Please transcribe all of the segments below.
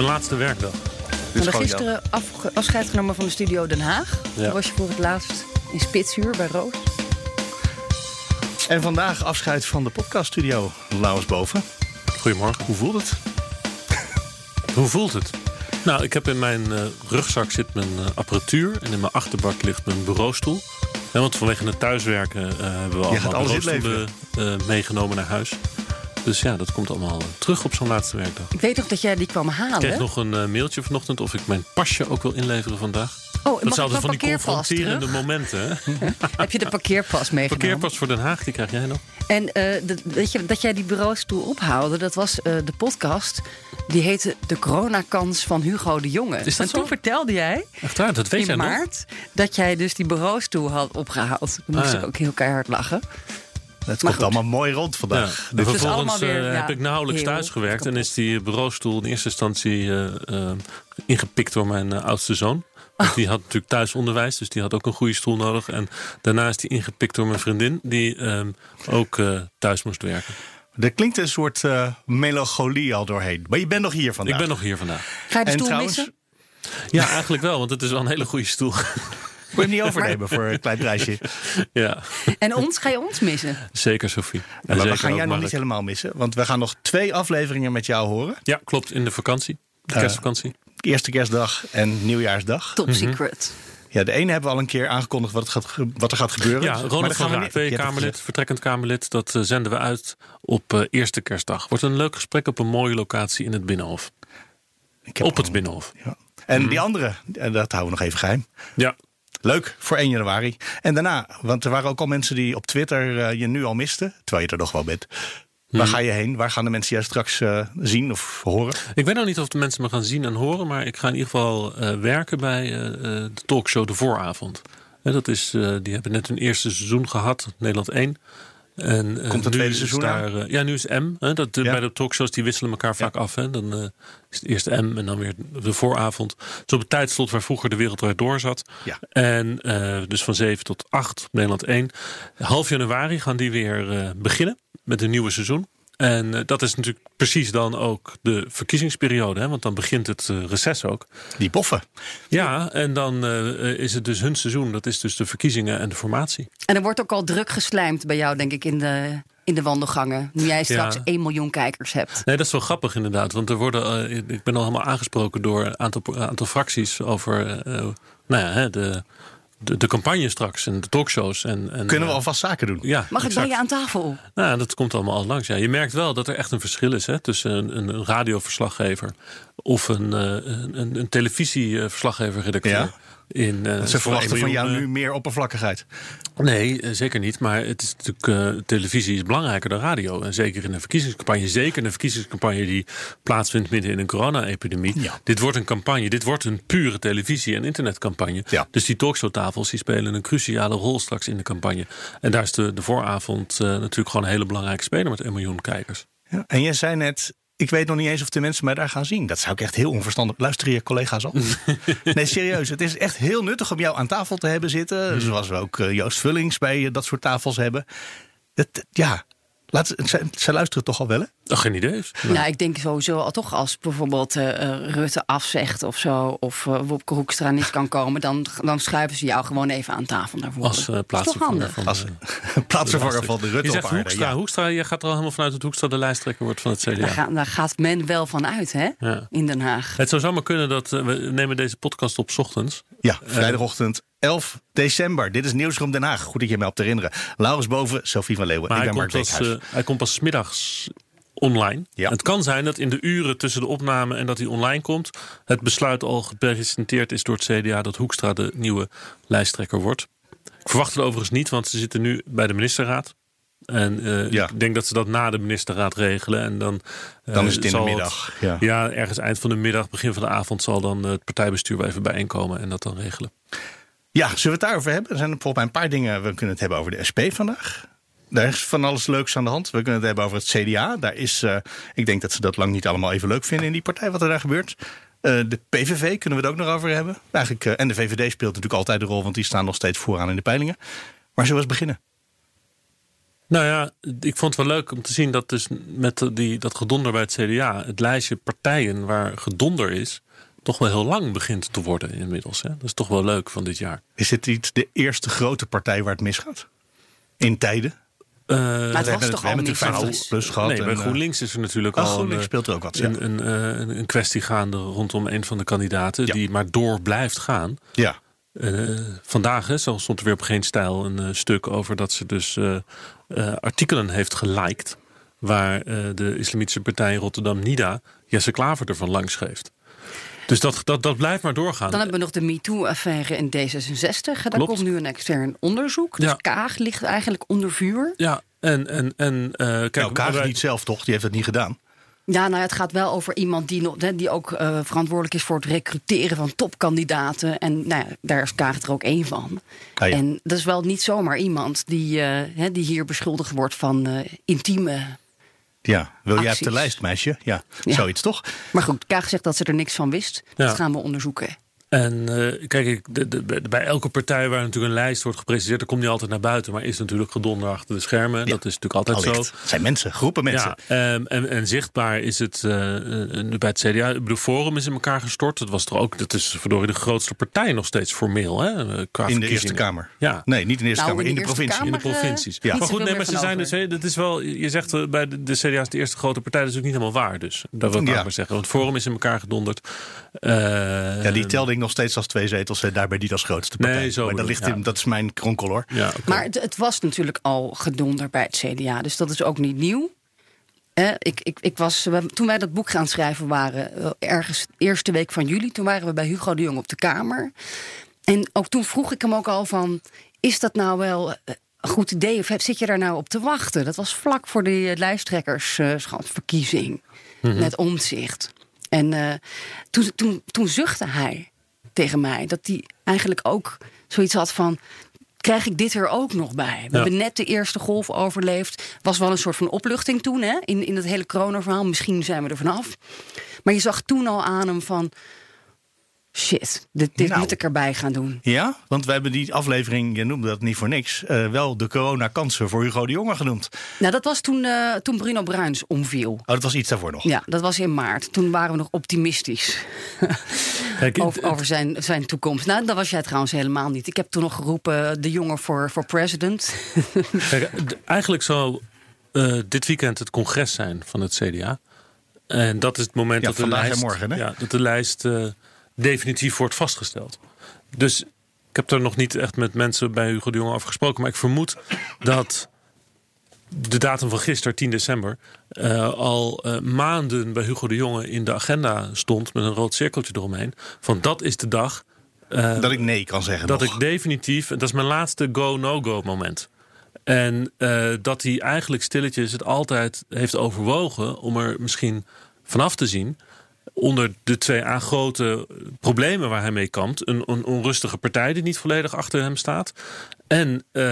mijn laatste werkdag. We hadden gisteren afge- afscheid genomen van de studio Den Haag. Ja. Toen was je voor het laatst in Spitsuur bij Roos. En vandaag afscheid van de podcaststudio. Lauwers boven. Goedemorgen. Hoe voelt het? Hoe voelt het? Nou, ik heb in mijn eh, rugzak zit mijn eh, apparatuur en in mijn achterbak ligt mijn bureaustoel. Ja, want vanwege het thuiswerken eh, hebben we allemaal bureaustoelen eh, meegenomen naar huis. Dus ja, dat komt allemaal eh, terug op zo'n laatste werkdag. Ik weet nog dat jij die kwam Ik halen. kreeg nog een eh, mailtje vanochtend of ik mijn pasje ook wil inleveren vandaag. Oh, Dat zijn ik van die confronterende terug? momenten. Hè? Heb je de parkeerpas meegenomen? Parkeerpas voor Den Haag, die krijg jij nog. En eh, dat- weet je, dat jij die bureaustoel ophaalde, dat was eh, de podcast. Die heette De coronakans van Hugo de Jonge. Is dat en toen vertelde jij Echt waar, dat weet jij in nog? maart dat jij dus die bureaustoel had opgehaald. Toen moest Ah, ja. ik ook heel keihard lachen. Het komt goed. allemaal mooi rond Ja. vandaag. En Dit is vervolgens allemaal weer, eh, ja, heb ik nauwelijks heel thuis gewerkt. En is die bureaustoel in eerste instantie eh, eh, ingepikt door mijn oudste zoon. Want die had natuurlijk thuisonderwijs, dus die had ook een goede stoel nodig. En daarna is die ingepikt door mijn vriendin, die ehm, ook eh, thuis moest werken. Er klinkt een soort eh, melancholie al doorheen. Maar je bent nog hier vandaag. Ik ben nog hier vandaag. Ga je de En stoel trouwens, missen? Ja, eigenlijk wel, want het is wel een hele goede stoel. Wil je hem niet overnemen voor een klein prijsje? ja, En ons, ga je ons missen? zeker Sophie. En maar we gaan jij nog niet helemaal missen. Want we gaan nog twee afleveringen met jou horen. Ja, klopt, in de vakantie. De Eh, kerstvakantie. Eerste kerstdag en nieuwjaarsdag. Top secret. Ja, de ene hebben we al een keer aangekondigd wat, het gaat, wat er gaat gebeuren. Ja, Ronald van niet- twee Kamerlid, vertrekkend Kamerlid. Dat eh, zenden we uit op eh, eerste kerstdag. Wordt een leuk gesprek op een mooie locatie in het Binnenhof. gezegd. Ik heb Op het Binnenhof. Ja. En die andere, dat houden we nog even geheim. Ja, Leuk voor 1 januari. En daarna, want er waren ook al mensen die op Twitter eh, je nu al misten. Terwijl je er nog wel bent. Waar Hmm. ga je heen? Waar gaan de mensen jou straks eh, zien of horen? ik weet nog niet of de mensen me gaan zien en horen. Maar ik ga in ieder geval eh, werken bij de talkshow De Vooravond. Dat is, die hebben net hun eerste seizoen gehad, Nederland 1. En, eh, Komt het nu tweede is seizoen daar, eh, Ja, nu is M. Hè, dat, Ja. Bij de talkshows die wisselen elkaar vaak af. Hè. Dan eh, is het eerst M en dan weer de vooravond. Het is op het tijdslot waar vroeger de Wereldrijd door zat. Ja. En eh, dus van 7 tot 8, Nederland 1. Half januari gaan die weer eh, beginnen met een nieuwe seizoen. En eh, dat is natuurlijk precies dan ook de verkiezingsperiode. Hè? Want dan begint het eh, reces ook. Die boffen. Ja, en dan eh, is het dus hun seizoen. Dat is dus de verkiezingen en de formatie. En er wordt ook al druk geslijmd bij jou, denk ik, in de, in de wandelgangen. Nu jij straks Ja. 1 miljoen kijkers hebt. Nee, dat is wel grappig inderdaad. Want er worden, ik ben al helemaal aangesproken door een aantal, aantal fracties over nou ja, hè, de, de, de campagne straks en de talkshows. En, en, Kunnen we eh, alvast zaken doen? Ja, Mag ik bij je aan tafel? Nou, dat komt allemaal al langs. Ja. Je merkt wel dat er echt een verschil is hè, tussen een, een, een radioverslaggever of een, eh, een, een, een televisieverslaggever-redacteur. Ja. In, eh, Ze verwachten van een jou nu meer oppervlakkigheid. eh, Nee, eh, zeker niet. Maar het is natuurlijk, televisie is belangrijker dan radio. En zeker in een verkiezingscampagne. Zeker in een verkiezingscampagne die plaatsvindt midden in een corona-epidemie. Ja. Dit wordt een campagne. Dit wordt een pure televisie- en internetcampagne. Ja. Dus die talkshowtafels die spelen een cruciale rol straks in de campagne. En daar is de, de vooravond natuurlijk gewoon een hele belangrijke speler met 1 miljoen kijkers. Ja. En jij zei net, ik weet nog niet eens of de mensen mij daar gaan zien. Dat zou ik echt heel onverstandig. Luister je collega's al? nee, serieus. Het is echt heel nuttig om jou aan tafel te hebben zitten. Zoals we ook eh, Joost Vullings bij eh, dat soort tafels hebben. Het, ja, Laat, zij, zij luisteren toch al wel, hè? Oh, geen idee. Nee. Nou, ik denk sowieso al toch als bijvoorbeeld eh, eh, Rutte afzegt of zo, of uh, Wopke Hoekstra niet kan komen, dan, dan schuiven ze jou gewoon even aan tafel daarvoor. Als uh, plaatsvervanger van, Als plaatsvervanger van de Rutte Je zegt op aarde, Hoekstra, ja. Hoekstra, je gaat er al helemaal vanuit dat Hoekstra de lijsttrekker wordt van het CDA. Daar, ga, daar gaat men wel van uit, hè? Ja. In Den Haag. Het zou zomaar kunnen dat uh, we nemen deze podcast op 's ochtends. Ja, vrijdagochtend 11 december. Dit is Nieuwsroom Den Haag. Goed dat je mij op te herinneren. Laurens Boven, Sophie van Leeuwen. Maar ik ben komt, pas, uh, hij komt pas middags online. Ja. Het kan zijn dat in de uren tussen de opname en dat hij online komt... het besluit al gepresenteerd is door het CDA... dat Hoekstra de nieuwe lijsttrekker wordt. Ik verwacht het overigens niet, want ze zitten nu bij de ministerraad. En uh, Ja. ik denk dat ze dat na de ministerraad regelen. En dan, uh, Dan is het in de middag, ja. ja, ergens eind van de middag, begin van de avond... zal dan het partijbestuur wel even bijeenkomen en dat dan regelen. Ja, zullen we het daarover hebben? Er zijn volgens mij een paar dingen. We kunnen het hebben over de SP vandaag. Daar is van alles leuks aan de hand. We kunnen het hebben over het CDA. Daar is, uh, ik denk dat ze dat lang niet allemaal even leuk vinden in die partij, wat er daar gebeurt. Uh, de PVV kunnen we het ook nog over hebben. Eigenlijk, uh, en de VVD speelt natuurlijk altijd de rol, want die staan nog steeds vooraan in de peilingen. Maar zullen we eens beginnen? Nou ja, ik vond het wel leuk om te zien dat dus met die, dat gedonder bij het CDA... het lijstje partijen waar gedonder is... toch wel heel lang begint te worden inmiddels. Hè? Dat is toch wel leuk van dit jaar. Is dit niet de eerste grote partij waar het misgaat? In tijden? Uh, maar het was toch al niet plus gehad. Nee, bij GroenLinks is er natuurlijk oh, al GroenLinks speelt er ook wat, een, een, een, een, kwestie gaande rondom een van de kandidaten... Ja. die maar door blijft gaan. Ja. Uh, vandaag hè, zo stond er weer op geen stijl een uh, stuk over dat ze dus uh, artikelen heeft geliked. Waar de Islamitische Partij Rotterdam NIDA Jesse Klaver ervan langs geeft. Dus dat, dat, dat blijft maar doorgaan. Dan hebben we nog de MeToo-affaire in D66. Daar komt nu een extern onderzoek. Dus Ja. Kaag ligt eigenlijk onder vuur. Ja, en, en, en kijk, Nou, Kaag wij- niet zelf toch? Die heeft het niet gedaan. Ja, nou ja, het gaat wel over iemand die, nog, hè, die ook eh, verantwoordelijk is voor het recruteren van topkandidaten. En nou ja, daar is Kaag er ook één van. Ah, ja. En dat is wel niet zomaar iemand die, eh, hè, die hier beschuldigd wordt van eh, intieme. Ja, wil jij op de lijst, meisje? Ja, Ja. zoiets toch? Maar goed, Kaag zegt dat ze er niks van wist. Ja. Dat gaan we onderzoeken. En eh, kijk, ik, de, de- bij- bij elke partij waar natuurlijk een lijst wordt gepresenteerd, dan komt die altijd naar buiten. Maar is natuurlijk gedonder achter de schermen. Dat is natuurlijk altijd Allicht. zo. Het zijn mensen, groepen mensen. Ja, ehm, en, en zichtbaar is het eh, eh, bij het CDA. Ik bedoel, Forum is in elkaar gestort. Dat was toch ook, dat is verdorie de grootste partij nog steeds formeel, hè? Qua in de. Eerste Kamer. Ja. Nee, niet in de Eerste Nou, Kamer, in de, provincie. In de provincies. Ja. Maar niet goed, nee, maar ze zijn dus, hè, dat is wel, je zegt bij de, de CDA is de eerste grote partij, dat is ook niet helemaal waar. Dus dat wil ik Ja. maar zeggen. Want Forum is in elkaar gedonderd. Eh, Ja, die telde nog steeds als twee zetels. en Daarbij niet als grootste partij. Nee, zo maar dat, ligt in, ja. dat is mijn kronkel hoor. Ja. Maar het, het was natuurlijk al gedonder bij het CDA. Dus dat is ook niet nieuw. Eh, ik, ik, ik was, toen wij dat boek gaan schrijven waren, eh, ergens de eerste week van juli, toen waren we bij Hugo de Jong op de Kamer. En ook toen vroeg ik hem ook al van, is dat nou wel eh, een goed idee of zit je daar nou op te wachten? Dat was vlak voor de lijsttrekkersverkiezing met omzicht. En eh, toen, toen, toen zuchtte hij tegen mij dat hij eigenlijk ook zoiets had van krijg ik dit er ook nog bij? We Ja. hebben net de eerste golf overleefd. Was wel een soort van opluchting toen, hè? In, in het hele coronaverhaal. Misschien zijn we er vanaf. Maar je zag toen al aan hem van... Shit, dit, dit Nou. moet ik erbij gaan doen. Ja, want we hebben die aflevering, je noemde dat niet voor niks, eh, wel de coronakansen voor Hugo de Jonge genoemd. Nou, dat was toen, eh, toen Bruno Bruins omviel. Oh, dat was iets daarvoor nog. Ja, dat was in maart. Toen waren we nog optimistisch Kijk, over, over zijn, zijn toekomst. Nou, dat was jij trouwens helemaal niet. Ik heb toen nog geroepen, de jongen voor, voor president. Kijk, eigenlijk zou eh, dit weekend het congres zijn van het CDA. En dat is het moment Ja, dat, de vandaag en lijst, morgen, hè? Ja, dat de lijst eh, definitief wordt vastgesteld. Dus ik heb er nog niet echt met mensen bij Hugo de Jonge over gesproken. Maar ik vermoed dat de datum van gisteren, 10 december, eh, al eh, maanden bij Hugo de Jonge in de agenda stond met een rood cirkeltje eromheen. Van dat is de dag eh, Dat ik nee kan zeggen. dat nog. ik definitief, dat is mijn laatste go-no-go moment. En dat hij eigenlijk stilletjes het altijd heeft overwogen om er misschien vanaf te zien. Onder de twee A grote problemen waar hij mee kampt. Een, een onrustige partij die niet volledig achter hem staat. En eh,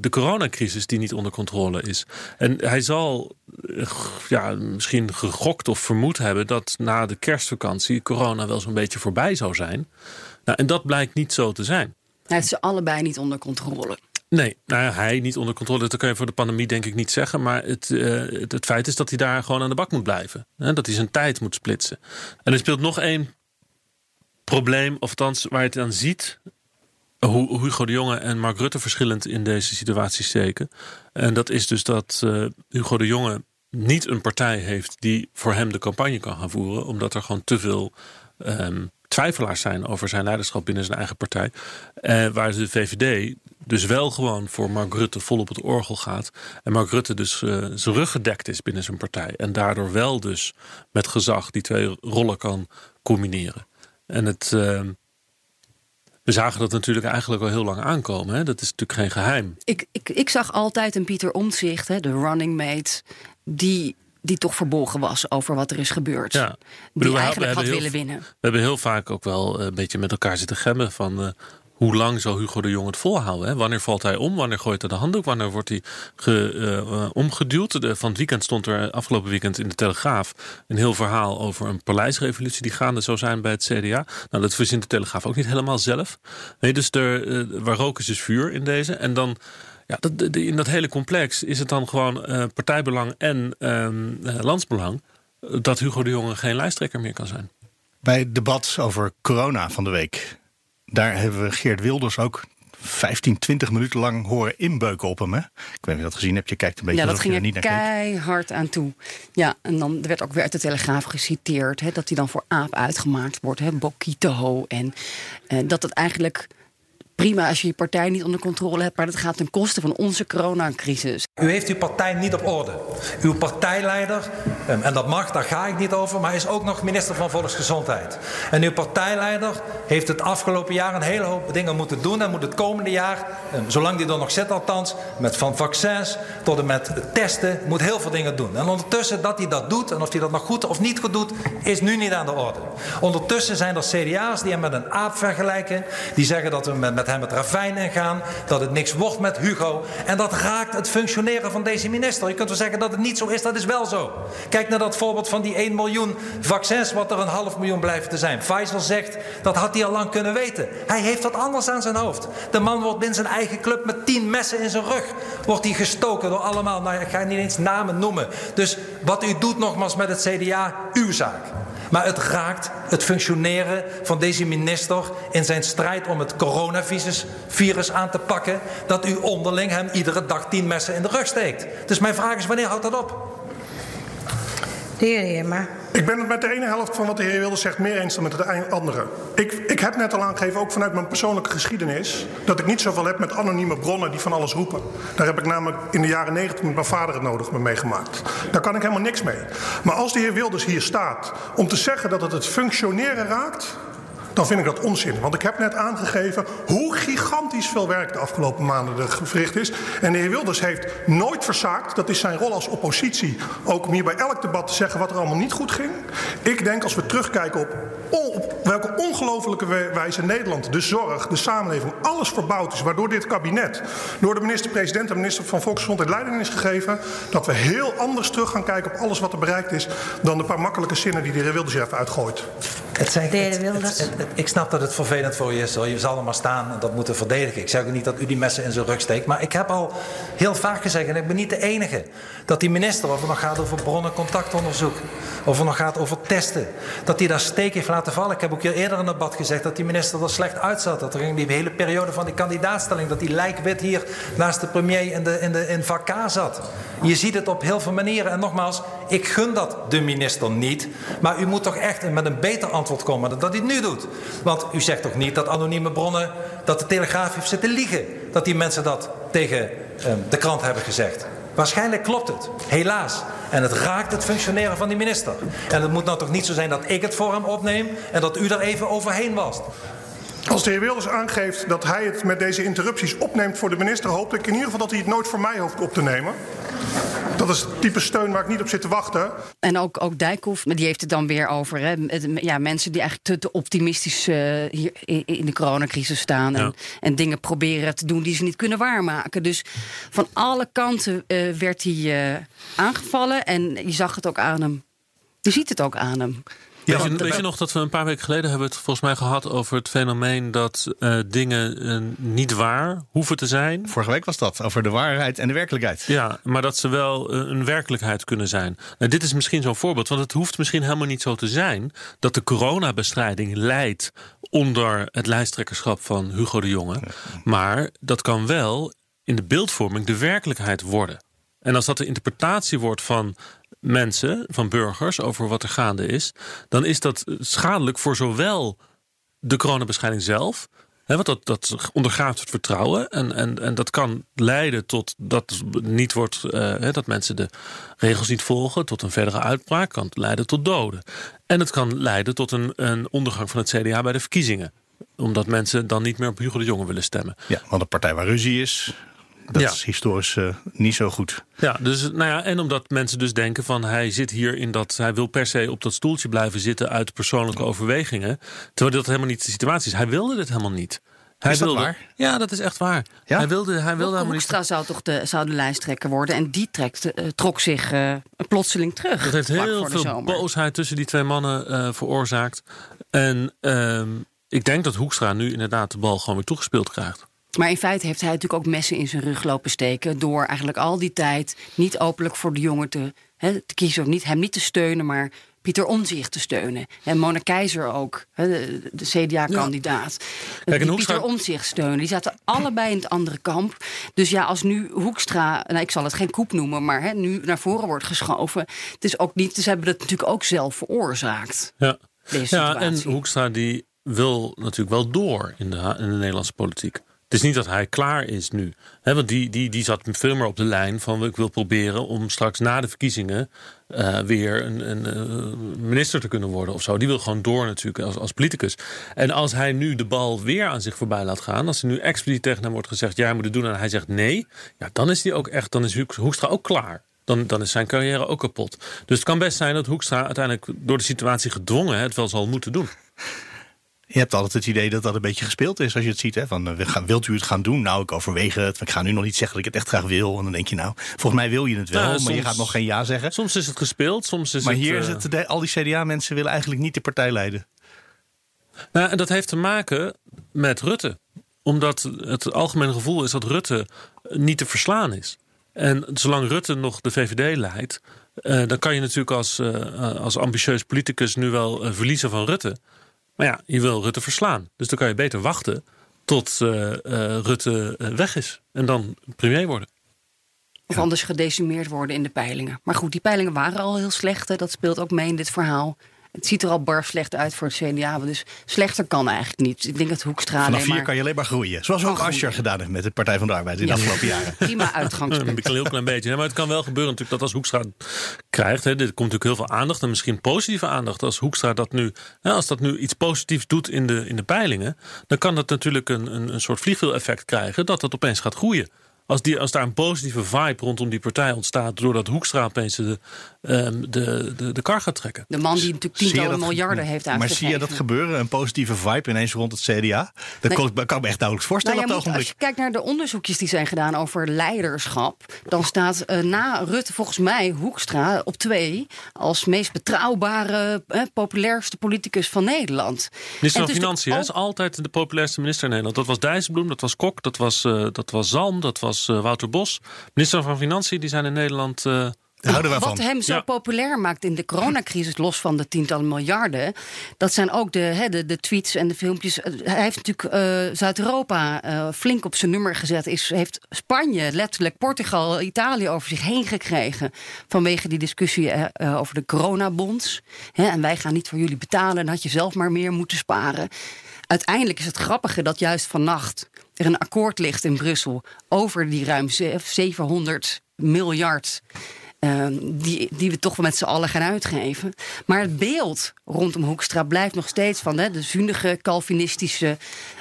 de coronacrisis die niet onder controle is. En hij zal eh, ja, misschien gegokt of vermoed hebben dat na de kerstvakantie corona wel zo'n beetje voorbij zou zijn. Nou, en dat blijkt niet zo te zijn. Hij heeft ze allebei niet onder controle. Nee, nou hij niet onder controle. Dat kan je voor de pandemie denk ik niet zeggen. Maar het, eh, het, het feit is dat hij daar gewoon aan de bak moet blijven. Hè? Dat hij zijn tijd moet splitsen. En er speelt nog één probleem, of althans waar je het aan ziet. Hoe Hugo de Jonge en Mark Rutte verschillend in deze situatie steken. En dat is dus dat eh, Hugo de Jonge niet een partij heeft die voor hem de campagne kan gaan voeren. Omdat er gewoon te veel ehm, twijfelaars zijn over zijn leiderschap binnen zijn eigen partij. Eh, waar de VVD dus wel gewoon voor Mark Rutte vol op het orgel gaat. En Mark Rutte dus eh, zijn rug gedekt is binnen zijn partij. En daardoor wel dus met gezag die twee rollen kan combineren. En het... ehm, we zagen dat natuurlijk eigenlijk al heel lang aankomen. Hè? Dat is natuurlijk geen geheim. Ik, ik, ik zag altijd een Pieter Omtzigt, hè, de running mate, die, die toch verbolgen was over wat er is gebeurd. Ja. Die bedoel, eigenlijk had heel- willen winnen. We hebben heel vaak ook wel eh, een beetje met elkaar zitten gemmen van eh, hoe lang zal Hugo de Jong het volhouden? Hè? Wanneer valt hij om? Wanneer gooit hij de handdoek? Wanneer wordt hij eh, omgeduwd? Van het weekend stond er afgelopen weekend in de Telegraaf een heel verhaal over een paleisrevolutie die gaande zou zijn bij het CDA. Nou, dat verzint de Telegraaf ook niet helemaal zelf. Nee, dus er, waar rook is, is vuur in deze. En dan Ja, dat, in dat hele complex is het dan gewoon uh, partijbelang en ehm, landsbelang dat Hugo de Jonge geen lijsttrekker meer kan zijn. Bij het debat over corona van de week, daar hebben we Geert Wilders ook 15, 20 minuten lang horen inbeuken op hem. Hè? Ik weet niet of je dat gezien hebt. Je kijkt een beetje ja, dat ging er niet naar keihard aan toe. Ja, en dan werd ook weer uit de Telegraaf geciteerd... Hè, dat hij dan voor aap uitgemaakt wordt, hè, Bokito. En uh, dat het eigenlijk prima als je je partij niet onder controle hebt, maar dat gaat ten koste van onze coronacrisis. U heeft uw partij niet op orde. Uw partijleider, ehm, en dat mag, daar ga ik niet over, maar is ook nog minister van Volksgezondheid. En uw partijleider heeft het afgelopen jaar een hele hoop dingen moeten doen en moet het komende jaar, ehm, zolang die er nog zit althans, met van vaccins tot en met testen, moet heel veel dingen doen. En ondertussen dat hij dat doet en of hij dat nog goed of niet goed doet, is nu niet aan de orde. Ondertussen zijn er CDA's die hem met een aap vergelijken, die zeggen dat we met met hem het ravijn ingaan. Dat het niks wordt met Hugo. En dat raakt het functioneren van deze minister. Je kunt wel zeggen dat het niet zo is, dat is wel zo. Kijk naar dat voorbeeld van die 1 miljoen vaccins, wat er een half miljoen blijven te zijn. Pfizer zegt dat had hij al lang kunnen weten. Hij heeft dat anders aan zijn hoofd. De man wordt binnen zijn eigen club met tien messen in zijn rug. Wordt hij gestoken door allemaal, nou ik ga niet eens namen noemen. Dus wat u doet nogmaals met het CDA, uw zaak. Maar het raakt het functioneren van deze minister in zijn strijd om het coronavirus virus aan te pakken. Dat u onderling hem iedere dag tien messen in de rug steekt. Dus mijn vraag is: wanneer houdt dat op? De heer Heerma. Ik ben het met de ene helft van wat de heer Wilders zegt meer eens dan met de andere. Ik, ik heb net al aangegeven, ook vanuit mijn persoonlijke geschiedenis, dat ik niet zoveel heb met anonieme bronnen die van alles roepen. Daar heb ik namelijk in de jaren negentig met mijn vader het nodig mee meegemaakt. Daar kan ik helemaal niks mee. Maar als de heer Wilders hier staat om te zeggen dat het het functioneren raakt, dan vind ik dat onzin. Want ik heb net aangegeven hoe gigantisch veel werk de afgelopen maanden verricht is. En de heer Wilders heeft nooit verzaakt, dat is zijn rol als oppositie, ook om hier bij elk debat te zeggen wat er allemaal niet goed ging. Ik denk als we terugkijken op, op welke ongelofelijke wijze Nederland, de zorg, de samenleving, alles verbouwd is, waardoor dit kabinet door de minister-president en minister van Volksgezondheid leiding is gegeven, dat we heel anders terug gaan kijken op alles wat er bereikt is dan de paar makkelijke zinnen die de heer Wilders even uitgooit. Het zijn, het, ik snap dat het vervelend voor je is. Je zal er maar staan en dat moeten verdedigen. Ik zeg ook niet dat u die messen in zijn rug steekt. Maar ik heb al heel vaak gezegd, en ik ben niet de enige... dat die minister, of het nog gaat over bronnencontactonderzoek... of het nog gaat over testen... dat hij daar steek heeft laten vallen. Ik heb ook hier eerder in het debat gezegd dat die minister er slecht uitzat. Dat er in die hele periode van die kandidaatstelling... dat die lijkwit hier naast de premier in, de, in, de, in vak K zat. Je ziet het op heel veel manieren. En nogmaals, ik gun dat de minister niet. Maar u moet toch echt met een beter antwoord komen dan dat hij nu doet. Want u zegt toch niet dat anonieme bronnen, dat de Telegraaf heeft zitten liegen. Dat die mensen dat tegen ehm, de krant hebben gezegd. Waarschijnlijk klopt het, helaas. En het raakt het functioneren van die minister. En het moet nou toch niet zo zijn dat ik het voor hem opneem en dat u er even overheen was. Als de heer Wilders aangeeft dat hij het met deze interrupties opneemt voor de minister, hoop ik in ieder geval dat hij het nooit voor mij hoeft op te nemen. Dat is het type steun waar ik niet op zit te wachten. En ook, ook Dijkhoff, maar die heeft het dan weer over. Hè, ja, mensen die eigenlijk te, te optimistisch uh, hier in de coronacrisis staan. En, en, dingen proberen te doen die ze niet kunnen waarmaken. Dus van alle kanten uh, werd hij uh, aangevallen. En je zag het ook aan hem. Je ziet het ook aan hem. Ja, weet, je, weet je nog dat we een paar weken geleden hebben het volgens mij gehad over het fenomeen dat uh, dingen uh, niet waar hoeven te zijn. Vorige week was dat, over de waarheid en de werkelijkheid. Ja, maar dat ze wel uh, een werkelijkheid kunnen zijn. Nou, dit is misschien zo'n voorbeeld, want het hoeft misschien helemaal niet zo te zijn dat de coronabestrijding leidt onder het lijsttrekkerschap van Hugo de Jonge. Maar dat kan wel in de beeldvorming de werkelijkheid worden. En als dat de interpretatie wordt van mensen, van burgers, over wat er gaande is, dan is dat schadelijk voor zowel de coronabescheiding zelf. Want dat, dat het vertrouwen. En, en, en dat kan leiden tot dat niet wordt, uh, dat mensen de regels niet volgen, tot een verdere uitbraak, kan leiden tot doden. En het kan leiden tot een, een ondergang van het CDA bij de verkiezingen omdat mensen dan niet meer op Hugo de Jonge willen stemmen. Ja, want een partij waar ruzie is, dat is historisch uh, niet zo goed. Ja, dus, nou ja, en omdat mensen dus denken van hij zit hier in dat, hij wil per se op dat stoeltje blijven zitten uit persoonlijke overwegingen. Terwijl dat helemaal niet de situatie is. Hij wilde dit helemaal niet. Hij is dat wilde, waar? Ja, dat is echt waar. Ja? Hij wilde, hij wilde helemaal niet. zou toch de, zou de lijsttrekker worden. En die trekt, uh, trok zich uh, plotseling terug. Dat heeft heel veel boosheid tussen die twee mannen uh, veroorzaakt. En ehm, ik denk dat Hoekstra nu inderdaad de bal gewoon weer toegespeeld krijgt. Maar in feite heeft hij natuurlijk ook messen in zijn rug lopen steken. door eigenlijk al die tijd niet openlijk voor de jongen te, te kiezen. of niet, hem niet te steunen, maar Pieter Omzicht te steunen. En Mona Keizer ook, de, de CDA-kandidaat. Kijk, en Die Hoekstra- Pieter Omzicht steunen. Die zaten allebei in het andere kamp. Dus ja, als nu Hoekstra, nou, ik zal het geen koep noemen, maar nu naar voren wordt geschoven. Het is ook niet, ze hebben het natuurlijk ook zelf veroorzaakt. Ja, ja en. Hoekstra die wil natuurlijk wel door in de, in de Nederlandse politiek. Het is niet dat hij klaar is nu. Want die, die, die zat veel meer op de lijn van ik wil proberen om straks na de verkiezingen eh, weer een, een eh, minister te kunnen worden of zo. Die wil gewoon door natuurlijk als, als politicus. En als hij nu de bal weer aan zich voorbij laat gaan, als er nu expliciet tegen hem wordt gezegd, ja, hij moet het doen en hij zegt nee, ja, dan is hij ook echt, dan is Hoek- Hoekstra ook klaar. Dan, dan is zijn carrière ook kapot. Dus het kan best zijn dat Hoekstra uiteindelijk door de situatie gedwongen het wel zal moeten doen. Je hebt altijd het idee dat dat een beetje gespeeld is als je het ziet. Hè? Van, eh, wilt u het gaan doen? Nou, ik overweeg het. Ik ga nu nog niet zeggen dat ik het echt graag wil. En dan denk je, nou, volgens mij wil je het wel. Ja, maar je gaat nog geen ja zeggen. Soms is het gespeeld, soms is Maar het... hier eh, is het, de- al die CDA-mensen willen eigenlijk niet de partij leiden. Nou, en dat heeft te maken met Rutte. Omdat het algemene gevoel is dat Rutte niet te verslaan is. En zolang Rutte nog de VVD leidt, eh, dan kan je natuurlijk als, eh, als ambitieus politicus nu wel eh, verliezen van Rutte. Maar ja, je wil Rutte verslaan. Dus dan kan je beter wachten tot eh, eh, Rutte eh, weg is. En dan premier worden. Of anders gedecimeerd worden in de peilingen. Maar goed, die peilingen waren al heel slecht. hè. Dat speelt ook mee in dit verhaal. Het ziet er al bar slecht uit voor het CDA. Dus slechter kan eigenlijk niet. Ik denk dat Hoekstra Vanaf maar kan je alleen maar groeien. Zoals ook Kan Asscher groeien. gedaan heeft met de Partij van de Arbeid in de Ja. afgelopen jaren. prima uitgangspunt. Een heel klein beetje. Maar het kan wel gebeuren natuurlijk dat als Hoekstra krijgt. Hè, dit komt natuurlijk heel veel aandacht. En misschien positieve aandacht. Als Hoekstra dat nu. Hè, als dat nu iets positiefs doet in de, in de peilingen. Dan kan dat natuurlijk een, een, een soort vliegwiel-effect krijgen. Dat dat opeens gaat groeien. Als, die, als daar een positieve vibe rondom die partij ontstaat. doordat Hoekstra opeens de, ehm, de, de, de kar gaat trekken. De man die natuurlijk tientallen dat- miljarden heeft Maar uitgegeven. zie je dat gebeuren? Een positieve vibe ineens rond het CDA? Dat Nee. kon, ik- kan ik me echt nauwelijks voorstellen Nou, op het moet- als je kijkt naar de onderzoekjes die zijn gedaan over leiderschap, dan staat eh, na Rutte volgens mij Hoekstra op twee als meest betrouwbare, eh, populairste politicus van Nederland. Minister van Financiën hè, is altijd de populairste minister in Nederland. Dat was Dijsselbloem, dat was Kok, dat was, eh, dat was Zalm, dat was eh, Wouter Bos. Minister van Financiën, die zijn in Nederland... houden Wat van. hem zo Ja. populair maakt in de coronacrisis, los van de tientallen miljarden, dat zijn ook de, hè, de, de tweets en de filmpjes. Eh, Hij heeft natuurlijk eh, Zuid-Europa eh, flink op zijn nummer gezet. Is, heeft Spanje, letterlijk Portugal, Italië over zich heen gekregen. Vanwege die discussie over de coronabonds. Hè, en wij gaan niet voor jullie betalen. Dan had je zelf maar meer moeten sparen. Uiteindelijk is het grappige dat juist vannacht er een akkoord ligt in Brussel over die ruim ze- 700 miljard. Eh, die, die we toch wel met z'n allen gaan uitgeven. Maar het beeld rondom Hoekstra blijft nog steeds van hè, de zunige, Calvinistische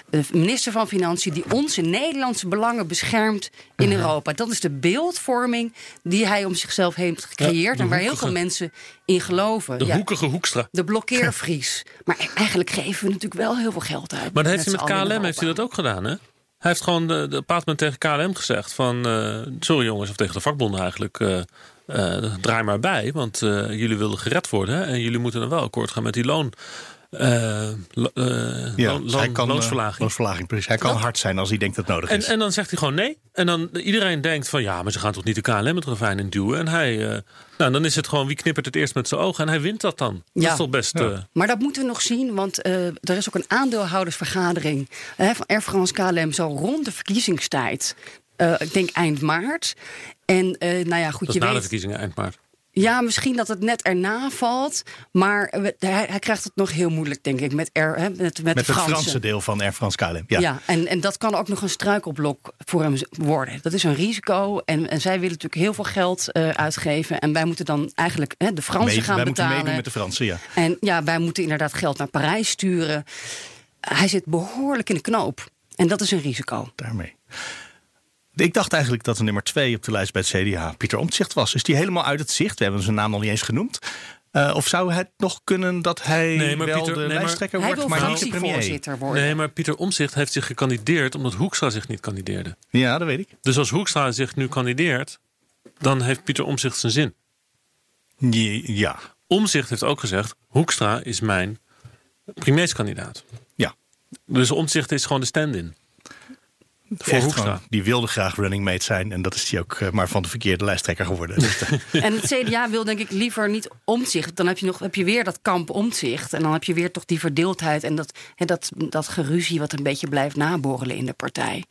eh, minister van Financiën. die onze Nederlandse belangen beschermt in Europa. Dat is de beeldvorming die hij om zichzelf heeft gecreëerd. en waar heel veel mensen in geloven. de Ja, hoekige Hoekstra. de blokkeervries. Maar eigenlijk geven we natuurlijk wel heel veel geld uit. Maar dat heeft hij met KLM heeft hij dat ook gedaan, hè? Hij heeft gewoon de, de tegen KLM gezegd van... eh, sorry jongens, of tegen de vakbonden eigenlijk... eh, draai maar bij, want eh, jullie willen gered worden... En jullie moeten dan wel akkoord gaan met die loon... eh, lo- eh, Ja, loon- hij kan, eh, loonsverlaging. loonsverlaging, precies. Hij kan Dat- hard zijn als hij denkt dat het nodig En, is. en dan zegt hij gewoon nee. En dan iedereen denkt van ja, maar ze gaan toch niet de KLM het ravijn in duwen. En hij, eh, nou dan is het gewoon wie knippert het eerst met zijn ogen. En hij wint dat dan. Dat Ja. is toch best... eh, Maar dat moeten we nog zien, want eh, er is ook een aandeelhoudersvergadering hè, van Air France KLM zo rond de verkiezingstijd. Eh, ik denk eind maart. En eh, nou ja, goed, dat je na de weet. verkiezingen eind maart. Ja, misschien dat het net erna valt. Maar we- hij, hij krijgt het nog heel moeilijk, denk ik, met, Air, hè, met, met, Met de het. Franse deel van Air France KLM. Ja. Ja, en, en dat kan ook nog een struikelblok voor hem worden. Dat is een risico. En, en zij willen natuurlijk heel veel geld eh, uitgeven. En wij moeten dan eigenlijk hè, de Fransen Mee- gaan wij moeten betalen. meedoen met de Fransen, ja. En ja, wij moeten inderdaad geld naar Parijs sturen. Hij zit behoorlijk in de knoop. En dat is een risico. Daarmee. Ik dacht eigenlijk dat de nummer twee op de lijst bij het CDA Pieter Omtzigt was. Is die helemaal uit het zicht? We hebben zijn naam nog niet eens genoemd. Eh, of zou het nog kunnen dat hij Nee, maar wel Pieter- de nee, maar- lijsttrekker Hij wordt, wil maar niet de premier? fractievoorzitter worden. Nee, maar Pieter Omzicht heeft zich gekandideerd omdat Hoekstra zich niet kandideerde. Ja, dat weet ik. Dus als Hoekstra zich nu kandideert, dan heeft Pieter Omzicht zijn zin. Ja, Omzicht heeft ook gezegd, Hoekstra is mijn premierskandidaat. ja. Dus Omzicht is gewoon de stand-in. Voor Echt Hoekstra. gewoon, die wilde graag running mate zijn. En dat is hij ook eh, maar van de verkeerde lijsttrekker geworden. Dus, eh, En het CDA wil denk ik liever niet omzicht. Dan heb je, nog, heb je weer dat kamp omzicht. En dan heb je weer toch die verdeeldheid en dat, hè, dat, dat geruzie wat een beetje blijft naborrelen in de partij.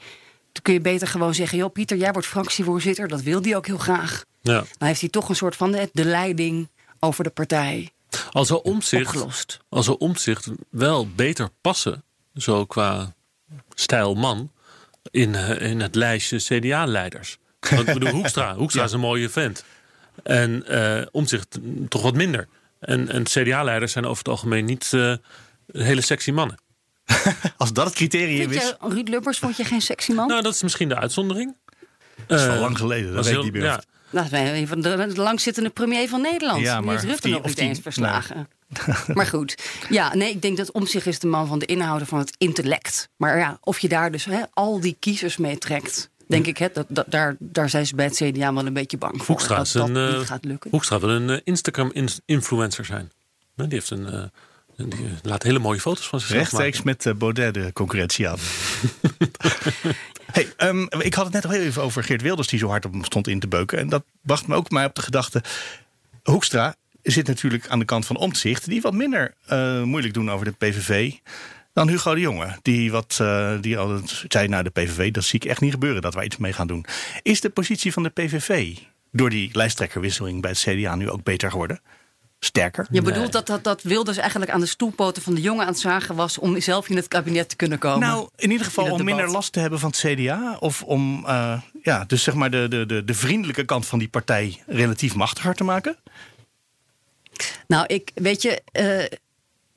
Dan kun je beter gewoon zeggen: joh, Pieter, jij wordt fractievoorzitter. Dat wil hij ook heel graag. Ja. Dan heeft hij toch een soort van de, de leiding over de partij Als er omzicht, opgelost. als er omzicht wel beter passen, zo qua stijl man, in, eh, in het lijstje CDA-leiders. Want ik bedoel, Hoekstra, Hoekstra is een mooie vent. En eh omzicht toch wat minder. En, en CDA-leiders zijn over het algemeen niet eh, hele sexy mannen. als dat het criterium Vind is, Ruud Lubbers vond je geen sexy man? Nou, dat is misschien de uitzondering. dat is al lang geleden. Dat weet ik niet meer. ja. Nou, een van de, de langzittende premier van Nederland. Ja, Die heeft Rutte nog of niet die- eens verslagen. maar goed. Ja, nee, ik denk dat Omtzigt is de man van de inhouden van het intellect. Maar ja, of je daar dus hè, al die kiezers mee trekt... denk ik, hè, dat, dat, daar, daar zijn ze bij het CDA wel een beetje bang voor. Hoekstra dat dat een, eh, niet gaat lukken. Hoekstra wil een eh, Instagram-influencer zijn. Die, heeft een, eh, die laat hele mooie foto's van zichzelf Rechtstreeks met eh, Baudet de concurrentie aan. hey, ehm, ik had het net al heel even over Geert Wilders die zo hard op hem stond in te beuken. En dat bracht me ook maar op de gedachte. Hoekstra zit natuurlijk aan de kant van Omtzigt. Die wat minder eh, moeilijk doen over de PVV dan Hugo de Jonge. Die, wat, eh, die altijd zei naar de PVV, dat zie ik echt niet gebeuren dat wij iets mee gaan doen. Is de positie van de PVV door die lijsttrekkerwisseling bij het CDA nu ook beter geworden? Sterker? Je bedoelt dat, dat, dat Wilders eigenlijk aan de stoelpoten van de jongen aan het zagen was... om zelf in het kabinet te kunnen komen? Nou, in ieder geval in om minder last te hebben van het CDA. Of om eh, ja, dus zeg maar de, de, de, de vriendelijke kant van die partij relatief machtiger te maken. Nou, ik weet je. eh,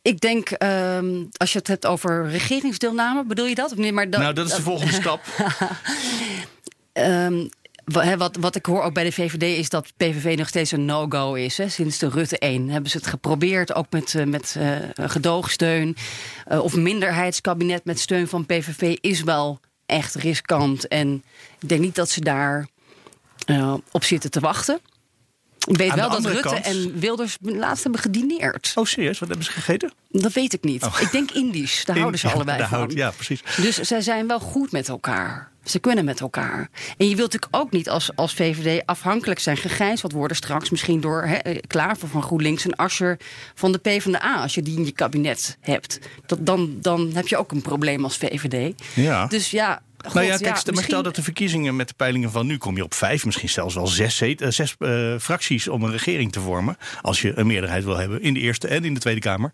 ik denk, ehm, als je het hebt over regeringsdeelname, bedoel je dat? Of niet? Maar nou, dat is de volgende stap. Ehm, wat, wat ik hoor ook bij de VVD is dat PVV nog steeds een no-go is. Hè. Sinds de Rutte 1 hebben ze het geprobeerd, ook met, eh, met eh, gedoogsteun. Of minderheidskabinet met steun van PVV is wel echt riskant. En ik denk niet dat ze daar op zitten te wachten. Ik weet Aan wel dat Rutte kant- en Wilders laatst hebben gedineerd. Oh, serieus? Wat hebben ze gegeten? Dat weet ik niet. Ik denk Indisch. Daar houden ze Oh. Allebei daar van. ja, precies. Dus zij zijn wel goed met elkaar. Ze kunnen met elkaar. En je wilt natuurlijk ook niet als, als VVD afhankelijk zijn, gegijzeld worden straks. Misschien door hè, eh, Klaver van GroenLinks en Asscher van de PvdA. Als je die in je kabinet hebt. Dat, dan, dan heb je ook een probleem als VVD. Ja. Dus ja. God, nou ja, kijk, stel- maar misschien- stel dat de verkiezingen met de peilingen van nu kom je op vijf, misschien zelfs wel zes, zet- eh, zes eh, fracties om een regering te vormen. Als je een meerderheid wil hebben in de Eerste en in de Tweede Kamer.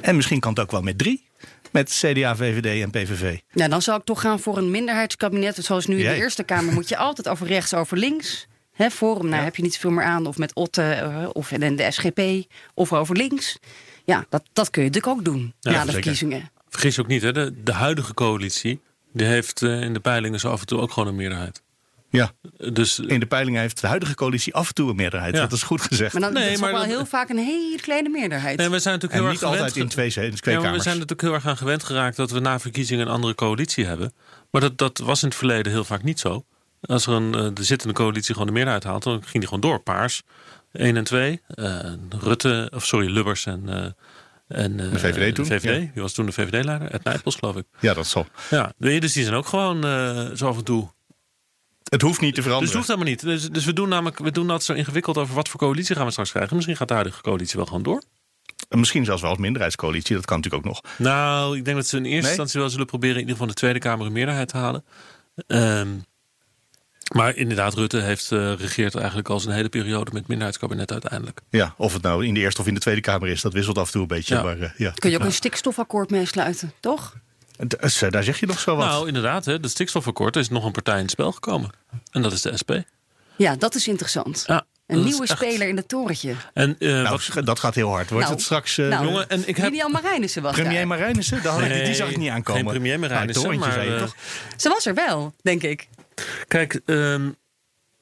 En misschien kan het ook wel met drie. Met CDA, VVD en PVV. Nou, dan zou ik toch gaan voor een minderheidskabinet. Zoals nu in Jij? de Eerste Kamer moet je altijd over rechts, over links. Hè, Forum, nou heb je niet veel meer aan. Of met Otte, eh, of in de SGP, of over links. Ja, dat, dat kun je natuurlijk ook doen Ja, na de zeker. verkiezingen. Vergis je ook niet, hè? De, de huidige coalitie die heeft eh, in de peilingen zo af en toe ook gewoon een meerderheid. Ja, Dus in de peilingen heeft de huidige coalitie af en toe een meerderheid. Ja. Dat is goed gezegd. Maar dan Nee, dat is ook maar wel heel vaak een hele kleine meerderheid. nee, we zijn natuurlijk en heel niet erg gewend. altijd in twee, in twee Ja, maar we zijn natuurlijk heel erg aan gewend geraakt dat we na verkiezingen een andere coalitie hebben. Maar dat, dat was in het verleden heel vaak niet zo. Als er een, eh, de zittende coalitie gewoon de meerderheid haalt, dan ging die gewoon door. Paars, 1 en 2. eh, Rutte, of sorry, Lubbers en. eh, en eh, De VVD toen, De VVD. ja. Wie was toen de VVD-leider? Ed Nijpels, geloof ik. Ja, dat zal. Ja, dus die zijn ook gewoon eh, zo af en toe. Het hoeft niet te Dus het veranderen. hoeft helemaal niet. Dus, dus we doen namelijk we doen dat zo ingewikkeld over wat voor coalitie gaan we straks krijgen. Misschien gaat de huidige coalitie wel gewoon door. Misschien zelfs wel als minderheidscoalitie. Dat kan natuurlijk ook nog. Nou, ik denk dat ze in eerste Nee? instantie wel zullen proberen in ieder geval de Tweede Kamer een meerderheid te halen. Ehm, maar inderdaad, Rutte heeft eh, regeert eigenlijk al zijn hele periode met minderheidskabinet uiteindelijk. Ja, of het nou in de Eerste of in de Tweede Kamer is. Dat wisselt af en toe een beetje. Ja. Maar, eh, ja. Kun je ook een stikstofakkoord meesluiten, toch? D- eh, Daar zeg je nog zo wat. Nou, inderdaad, hè, de stikstofakkoord er is nog een partij in het spel gekomen. En dat is de SP. Ja, dat is interessant. Ja, Een dat is nieuwe echt- speler in het torentje. En, eh, Nou, wat, dat gaat heel hard. Wordt Nou, het straks eh, nou, jongen, en ik heb- Lilian Marijnissen was premier daar. Marijnissen? Daar had ik- die zag ik niet aankomen. geen premier Marijnissen, Nou, torentje, maar, zei je eh, toch? Ze was er wel, denk ik. Kijk, ehm,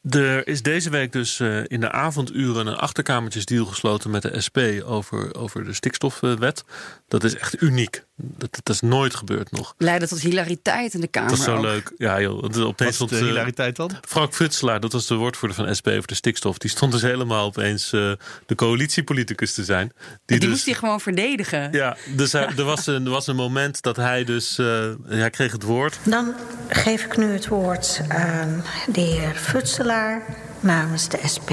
er is deze week dus eh, in de avonduren een achterkamertjesdeal gesloten met de SP over, over de stikstofwet. Dat is echt uniek. Dat, dat is nooit gebeurd nog. Leidde tot hilariteit in de Kamer. Dat is zo ook. leuk. Ja, joh. Opeens Wat is stond, de eh, hilariteit dan? Frank Futselaar, dat was de woordvoerder van SP over de stikstof. Die stond dus helemaal opeens eh, de coalitiepoliticus te zijn. Die, dus, moest hij gewoon verdedigen. Ja, dus hij- er, was een, er was een moment dat hij dus... eh, hij kreeg het woord. Dan geef ik nu het woord aan de heer Futselaar namens de SP.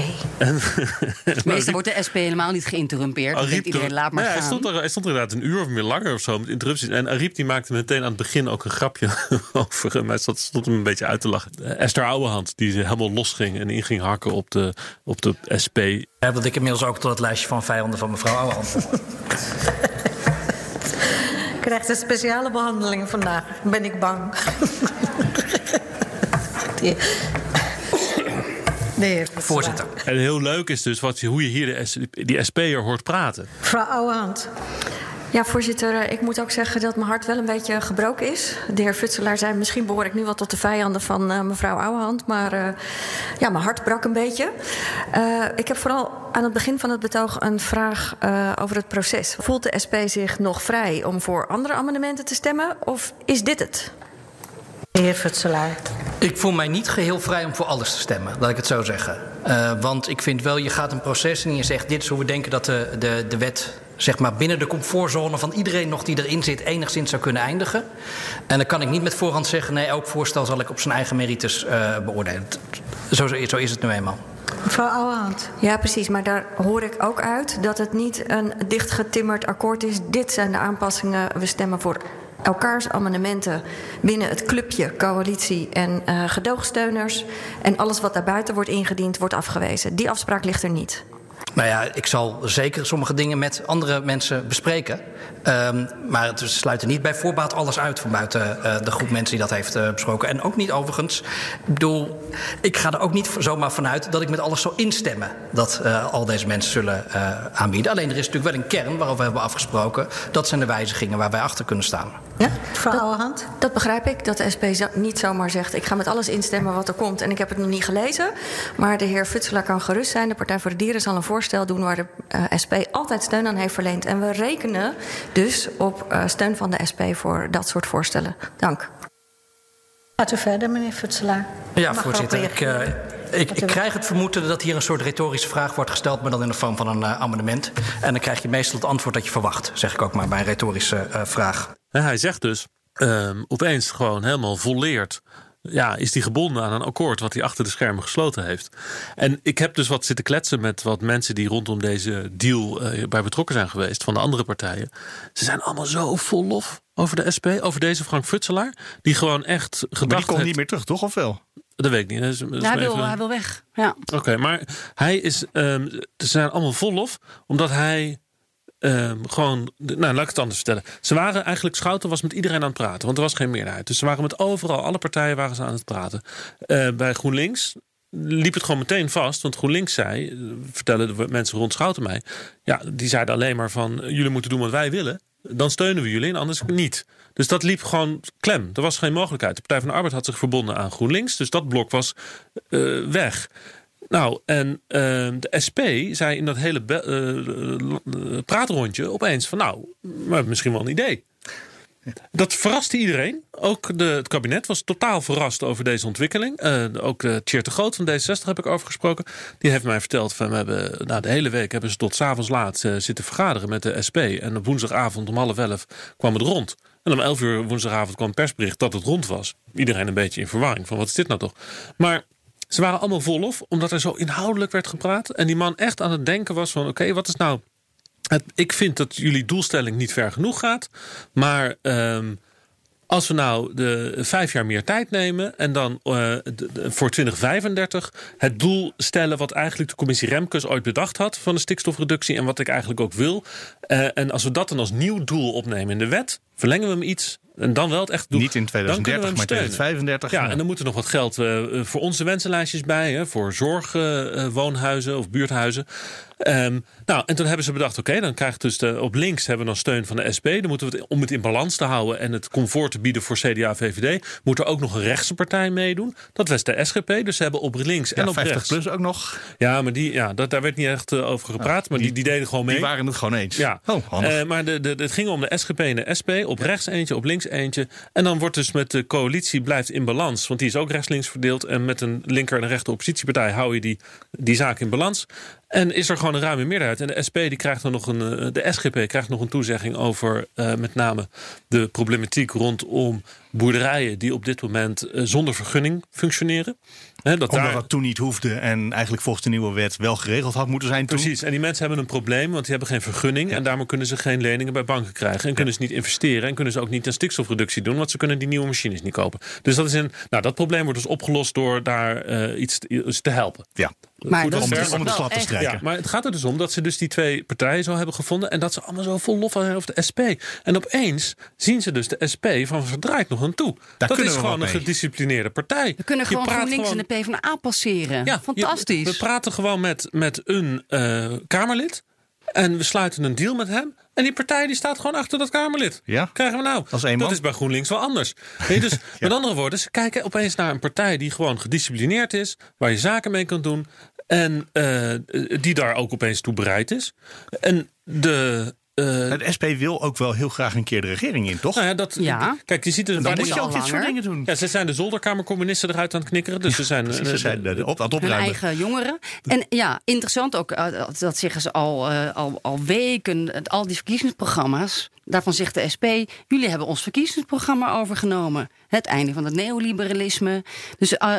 Meestal wordt de SP helemaal niet geïnterrumpeerd. Dan Ariep denkt iedereen, er- laat maar Nou ja, gaan. Hij stond, er, hij stond er inderdaad een uur of meer langer of zo met interrupties. En Ariep die maakte meteen aan het begin ook een grapje over hem. Hij stond, stond hem een beetje uit te lachen. Eh, Esther Ouwehand, die helemaal losging en in ging hakken op de, op de SP. Ja, dat ik inmiddels ook tot het lijstje van vijanden van mevrouw Ouwehand. Krijgt een speciale behandeling vandaag, ben ik bang. Die- De heer. Voorzitter. En heel leuk is dus wat, hoe je hier de, S- die SP'er hoort praten. Mevrouw Ouwehand. Ja, voorzitter, eh, ik moet ook zeggen dat mijn hart wel een beetje gebroken is. De heer Futselaar zei, misschien behoor ik nu wel tot de vijanden van eh, mevrouw Ouwehand. Maar eh, ja, mijn hart brak een beetje. Eh, ik heb vooral aan het begin van het betoog een vraag eh, over het proces. Voelt de SP zich nog vrij om voor andere amendementen te stemmen? Of is dit het? De heer Futselaar. Ik voel mij niet geheel vrij om voor alles te stemmen, laat ik het zo zeggen. Eh, want ik vind wel, je gaat een proces in en je zegt... dit is hoe we denken dat de, de, de wet zeg maar, binnen de comfortzone van iedereen nog die erin zit... enigszins zou kunnen eindigen. En dan kan ik niet met voorhand zeggen... nee, elk voorstel zal ik op zijn eigen merites eh, beoordelen. Zo, zo is het nu eenmaal. Mevrouw Ouwehand. Ja, precies. Maar daar hoor ik ook uit dat het niet een dichtgetimmerd akkoord is. Dit zijn de aanpassingen. We stemmen voor elkaars amendementen binnen het clubje coalitie en eh gedoogsteuners. En alles wat daarbuiten wordt ingediend, wordt afgewezen. Die afspraak ligt er niet. Nou ja, ik zal zeker sommige dingen met andere mensen bespreken. Ehm, maar het sluit er niet bij voorbaat alles uit van buiten eh, de groep mensen die dat heeft eh, besproken. En ook niet overigens. Ik bedoel, ik ga er ook niet zomaar vanuit dat ik met alles zou instemmen dat eh, al deze mensen zullen eh, aanbieden. Alleen er is natuurlijk wel een kern waarover we hebben afgesproken. Dat zijn de wijzigingen waar wij achter kunnen staan. Ja, mevrouw Ouwehand. Dat begrijp ik, dat de SP niet zomaar zegt... ik ga met alles instemmen wat er komt en ik heb het nog niet gelezen. Maar de heer Futselaar kan gerust zijn. De Partij voor de Dieren zal een voorstel doen... waar de eh, SP altijd steun aan heeft verleend. En we rekenen dus op eh, steun van de SP voor dat soort voorstellen. Dank. Gaat u verder, meneer Futselaar. Ja, Mag voorzitter. Ik, eh, ik, ik krijg het vermoeden dat hier een soort retorische vraag wordt gesteld, maar dan in de vorm van een amendement. En dan krijg je meestal het antwoord dat je verwacht, zeg ik ook maar bij een retorische eh, vraag. En hij zegt dus ehm, opeens gewoon helemaal volleerd. Ja, is hij gebonden aan een akkoord wat hij achter de schermen gesloten heeft. En ik heb dus wat zitten kletsen met wat mensen die rondom deze deal eh, bij betrokken zijn geweest van de andere partijen. Ze zijn allemaal zo vol lof over de SP, over deze Frank Futselaar. Die gewoon echt Maar gedacht die komt heeft- niet meer terug, toch? Of wel? Dat weet ik niet. Dat is- dat is Ja, hij, maar wil, even- hij wil weg. Ja. Oké, maar hij is. ehm, ze zijn allemaal vol lof, omdat hij. Ehm, gewoon, nou laat ik het anders vertellen. Ze waren eigenlijk, Schouten was met iedereen aan het praten, want er was geen meerderheid. Dus ze waren met overal, alle partijen waren ze aan het praten. Eh, bij GroenLinks liep het gewoon meteen vast, want GroenLinks zei, eh, vertellen de mensen rond Schouten mij, ja, die zeiden alleen maar van, eh, jullie moeten doen wat wij willen, dan steunen we jullie en anders niet. Dus dat liep gewoon klem. Er was geen mogelijkheid. De Partij van de Arbeid had zich verbonden aan GroenLinks, dus dat blok was weg. Nou, en ehm, de SP zei in dat hele eh, praatrondje opeens van... nou, hebben misschien wel een idee. Dat verraste iedereen. Ook de, het kabinet was totaal verrast over deze ontwikkeling. Ook uh, de Groot van D66 heb ik over gesproken. Die heeft mij verteld van we hebben de hele week hebben ze tot 's avonds laat zitten vergaderen met de SP. En op woensdagavond om half elf kwam het rond. En om elf uur woensdagavond kwam een persbericht dat het rond was. Iedereen een beetje in verwarring van wat is dit nou toch? Maar ze waren allemaal vol lof, omdat er zo inhoudelijk werd gepraat. En die man echt aan het denken was van oké, wat is nou het, ik vind dat jullie doelstelling niet ver genoeg gaat. Maar um, als we nou de vijf jaar meer tijd nemen en dan de, voor 2035 het doel stellen wat eigenlijk de commissie Remkes ooit bedacht had van de stikstofreductie en wat ik eigenlijk ook wil. Uh, en als we dat dan als nieuw doel opnemen in de wet, verlengen we hem iets. En dan wel het echt doen. Niet in 2030, maar 2035. Ja, en dan moet er nog wat geld uh, voor onze wensenlijstjes bij. Hè, voor zorgwoonhuizen of buurthuizen. Um, nou, en toen hebben ze bedacht, oké, okay, dan krijgt dus de, op links hebben we dan steun van de SP. Dan moeten we het, om het in balans te houden en het comfort te bieden voor CDA VVD, moet er ook nog een rechtse partij meedoen. Dat was de SGP. Dus ze hebben op links ja, en op 50 rechts. plus ook nog. Ja, maar die, ja, dat, daar werd niet echt uh, over gepraat. maar die, die, die, deden gewoon mee. Die waren het gewoon eens. Ja. Oh, uh, maar de, de, het ging om de SGP en de SP. Op rechts eentje, op links eentje. En dan wordt dus met de coalitie blijft in balans. Want die is ook rechts-links verdeeld. En met een linker en een rechter oppositiepartij hou je die, die zaak in balans. En is er gewoon een ruime meerderheid. En de SP die krijgt dan nog een. eh, De SGP krijgt nog een toezegging over eh, met name de problematiek rondom boerderijen die op dit moment eh, zonder vergunning functioneren. Hè, dat Omdat daar- dat toen niet hoefde en eigenlijk volgens de nieuwe wet wel geregeld had moeten zijn toen. Precies, en die mensen hebben een probleem, want die hebben geen vergunning. En daarom kunnen ze geen leningen bij banken krijgen. En kunnen ze niet investeren. En kunnen ze ook niet een stikstofreductie doen, want ze kunnen die nieuwe machines niet kopen. Dus dat, is een, nou, dat probleem wordt dus opgelost door daar eh, iets, te, iets te helpen. Ja. Maar Goed, dat Om, is de, om te strijken. Ja, maar het gaat er dus om dat ze dus die twee partijen zo hebben gevonden. En dat ze allemaal zo vol lof zijn over de SP. En opeens zien ze dus de SP van verdraait nog een toe. dat is gewoon een gedisciplineerde partij. We kunnen gewoon GroenLinks gewoon- en de PvdA passeren. Ja, Fantastisch. je- we praten gewoon met, met een eh, Kamerlid. En we sluiten een deal met hem. En die partij die staat gewoon achter dat Kamerlid. Ja. Krijgen we nou? Als dat man. is bij GroenLinks wel anders. Je, dus met andere woorden, ze kijken opeens naar een partij die gewoon gedisciplineerd is. Waar je zaken mee kan doen. En eh, die daar ook opeens toe bereid is. En de. Eh, De SP wil ook wel heel graag een keer de regering in, toch? nou ja, dat, Ja. Kijk, je ziet het. dan waar moet die- je ook al dit soort dingen doen. ja, ze zijn de zolderkamercommunisten eruit aan het knikkeren. Dus ze zijn. Precies, eh, ze zijn eh, op, aan het hun opruimen. eigen jongeren. En ja, interessant ook, eh, dat zeggen ze al, al, al weken, al die verkiezingsprogramma's. Daarvan zegt de SP, jullie hebben ons verkiezingsprogramma overgenomen. Het einde van het neoliberalisme. Dus eh,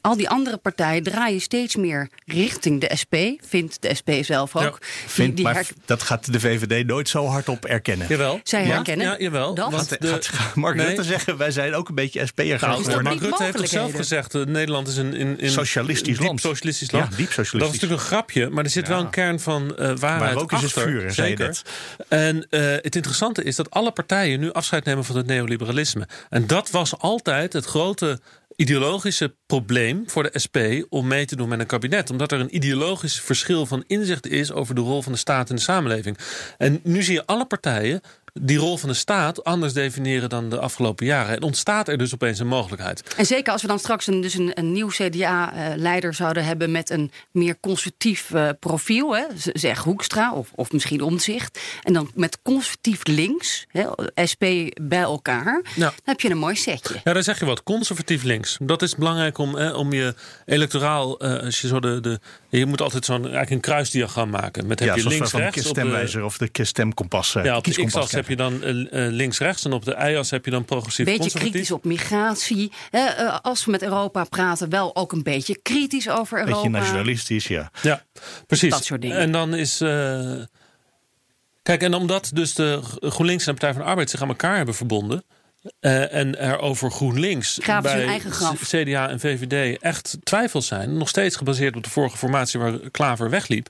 al die andere partijen draaien steeds meer richting de SP, vindt de SP zelf ook. Ja, Die- Vindt, die maar her- dat gaat de VVD nooit zo hard op erkennen. Jawel. zij Ja? herkennen Ja, jawel. dat. Want Gaat, de- gaat Mark Nee. Rutte zeggen, wij zijn ook een beetje SP'er Nou, gaan. Mark niet Rutte heeft zelf gezegd... eh, Nederland is een in, in Socialistisch diep land. socialistisch land. Ja, diep socialistisch. Dat is natuurlijk een grapje, maar er zit wel een kern van eh waarheid Maar ook is het vuur, zeker. En eh, het interessante is dat alle partijen nu afscheid nemen van het neoliberalisme. En dat was altijd het grote ideologische probleem voor de SP om mee te doen met een kabinet. Omdat er een ideologisch verschil van inzicht is over de rol van de staat in de samenleving. En nu zie je alle partijen die rol van de staat anders definiëren dan de afgelopen jaren. En ontstaat er dus opeens een mogelijkheid. En zeker als we dan straks een, dus een, een nieuw CDA-leider zouden hebben met een meer conservatief eh, profiel, hè, zeg Hoekstra of, of misschien Omzicht, en dan met conservatief links, hè, SP bij elkaar, dan heb je een mooi setje. Ja, daar zeg je wat. Conservatief links. Dat is belangrijk om, eh, om je electoraal. eh, als je zo de, de, je moet altijd zo'n eigenlijk een kruisdiagram maken. Met heb Ja, je links van de rechts. Op de, stemwijzer of de stemkompas. ja, op de heb je dan eh, eh, links rechts. En op de y-as heb je dan progressief Beetje conservatief. kritisch op migratie. hè, eh, als we met Europa praten, wel ook een beetje kritisch over Beetje Europa. nationalistisch, ja. Ja, precies. Dat soort dingen. En dan is. eh, kijk, en omdat dus de GroenLinks en de Partij van de Arbeid zich aan elkaar hebben verbonden. eh, en er over GroenLinks Graven bij hun eigen graf. CDA en VVD echt twijfels zijn. Nog steeds gebaseerd op de vorige formatie waar Klaver wegliep.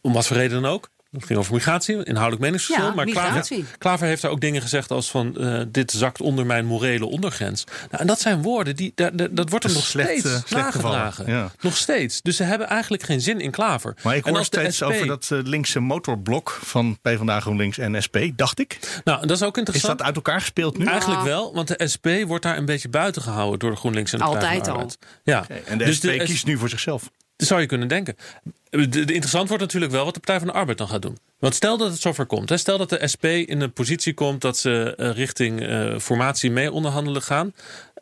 Om wat voor reden dan ook. Het ging over migratie, inhoudelijk meningsverschil. Ja, maar. Klaver, Klaver heeft daar ook dingen gezegd als van... eh, dit zakt onder mijn morele ondergrens. Nou, en dat zijn woorden, die, dat, wordt hem Dat nog is slecht, steeds slecht gevallen. nagedragen. Ja. Nog steeds. Dus ze hebben eigenlijk geen zin in Klaver. Maar ik hoor steeds SP over dat eh, linkse motorblok van PvdA, GroenLinks en SP, dacht ik. Nou, dat is ook Is interessant. dat uit elkaar gespeeld nu? Eigenlijk wel, want de SP wordt daar een beetje buiten gehouden door de GroenLinks en de Altijd Arbeid. Ja, En de dus SP de kiest nu voor zichzelf. Dat zou je kunnen denken. De, interessant wordt natuurlijk wel wat de Partij van de Arbeid dan gaat doen. Want stel dat het zover komt. Hè, stel dat de SP in een positie komt dat ze eh, richting eh, formatie mee onderhandelen gaan.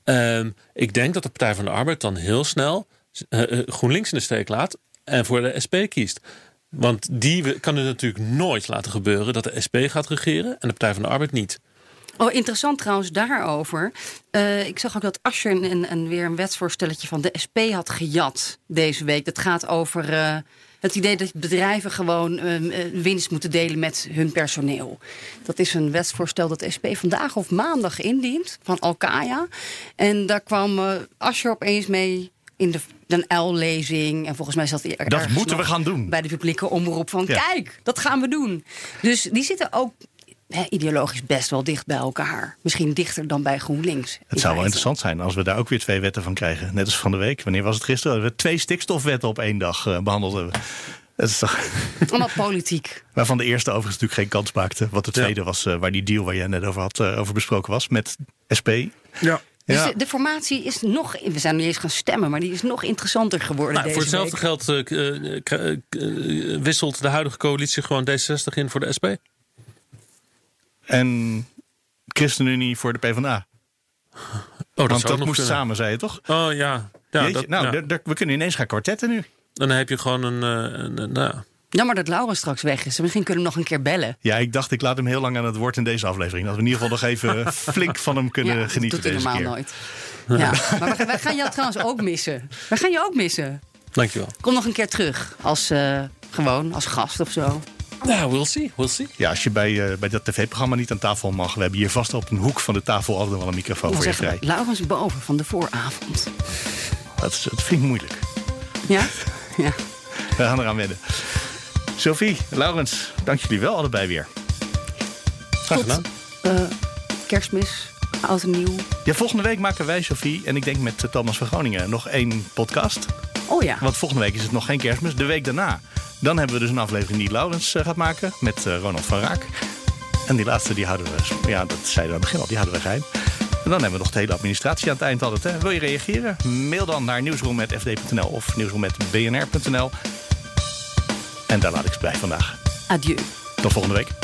Ehm, ik denk dat de Partij van de Arbeid dan heel snel eh, GroenLinks in de steek laat en voor de SP kiest. Want die kan het natuurlijk nooit laten gebeuren dat de SP gaat regeren en de Partij van de Arbeid niet. Oh, interessant trouwens daarover. Eh, ik zag ook dat Asscher een, een, een- weer een wetsvoorstelletje van de SP had gejat deze week. Dat gaat over eh, het idee dat bedrijven gewoon eh, eh, winst moeten delen met hun personeel. Dat is een wetsvoorstel dat de SP vandaag of maandag indient van Alkaya. En daar kwam Asscher opeens mee in de L-lezing. En volgens mij zat er Dat moeten we gaan doen. Bij de publieke omroep van Ja. kijk, dat gaan we doen. Dus die zitten ook hè, ideologisch best wel dicht bij elkaar. Misschien dichter dan bij GroenLinks. Het zou wel interessant zijn als we daar ook weer twee wetten van krijgen. Net als van de week. Wanneer was het gisteren? Dat we twee stikstofwetten op één dag eh, behandeld hebben. Dat is toch, Allemaal politiek. waarvan de eerste overigens natuurlijk geen kans maakte. Wat de Ja. tweede was, eh, waar die deal waar jij net over had, eh, over besproken was met SP. Ja. Dus Ja. de, de formatie is nog... We zijn niet eens gaan stemmen, maar die is nog interessanter geworden Nou, deze voor hetzelfde week. geld wisselt de huidige coalitie gewoon D66 in voor de SP. En ChristenUnie voor de PvdA. Oh, dat Want dat moest kunnen. samen, zei je toch? Oh ja. ja, Jeetje, dat, nou, ja. we kunnen ineens gaan kwartetten nu. Dan heb je gewoon een... eh, een, een- nou, Jammer dat Laura straks weg is. Misschien kunnen we hem nog een keer bellen. Ja, ik dacht ik laat hem heel lang aan het woord in deze aflevering. Dat we in ieder geval nog even flink van hem kunnen ja, dat genieten doet hij normaal keer. nooit. Ja. Maar wij, wij gaan jou trouwens ook missen. Wij gaan je ook missen. dankjewel. Kom nog een keer terug. Als, eh, gewoon, als gast of zo. Ja, we'll see. We'll see. Ja, als je bij, eh, bij dat tv-programma niet aan tafel mag. We hebben hier vast op een hoek van de tafel altijd wel een microfoon We voor je vrij. Laurens boven van de vooravond. Dat, is, dat vind ik moeilijk. Ja? Ja. We gaan eraan wennen. Sophie, Laurens, dank jullie wel allebei weer. Graag gedaan. Eh, kerstmis, oud en nieuw. Ja, volgende week maken wij, Sophie, en ik denk met Thomas van Groningen, nog één podcast. Oh ja. Want volgende week is het nog geen kerstmis. De week daarna. Dan hebben we dus een aflevering die Laurens eh, gaat maken met eh, Ronald van Raak. En die laatste, die houden we, ja, dat zeiden we aan het begin al, die houden we geheim. En dan hebben we nog de hele administratie aan het eind altijd. Hè. Wil je reageren? Mail dan naar nieuwsroom.fd.nl of nieuwsroom.bnr.nl. En daar laat ik het bij vandaag. Adieu. Tot volgende week.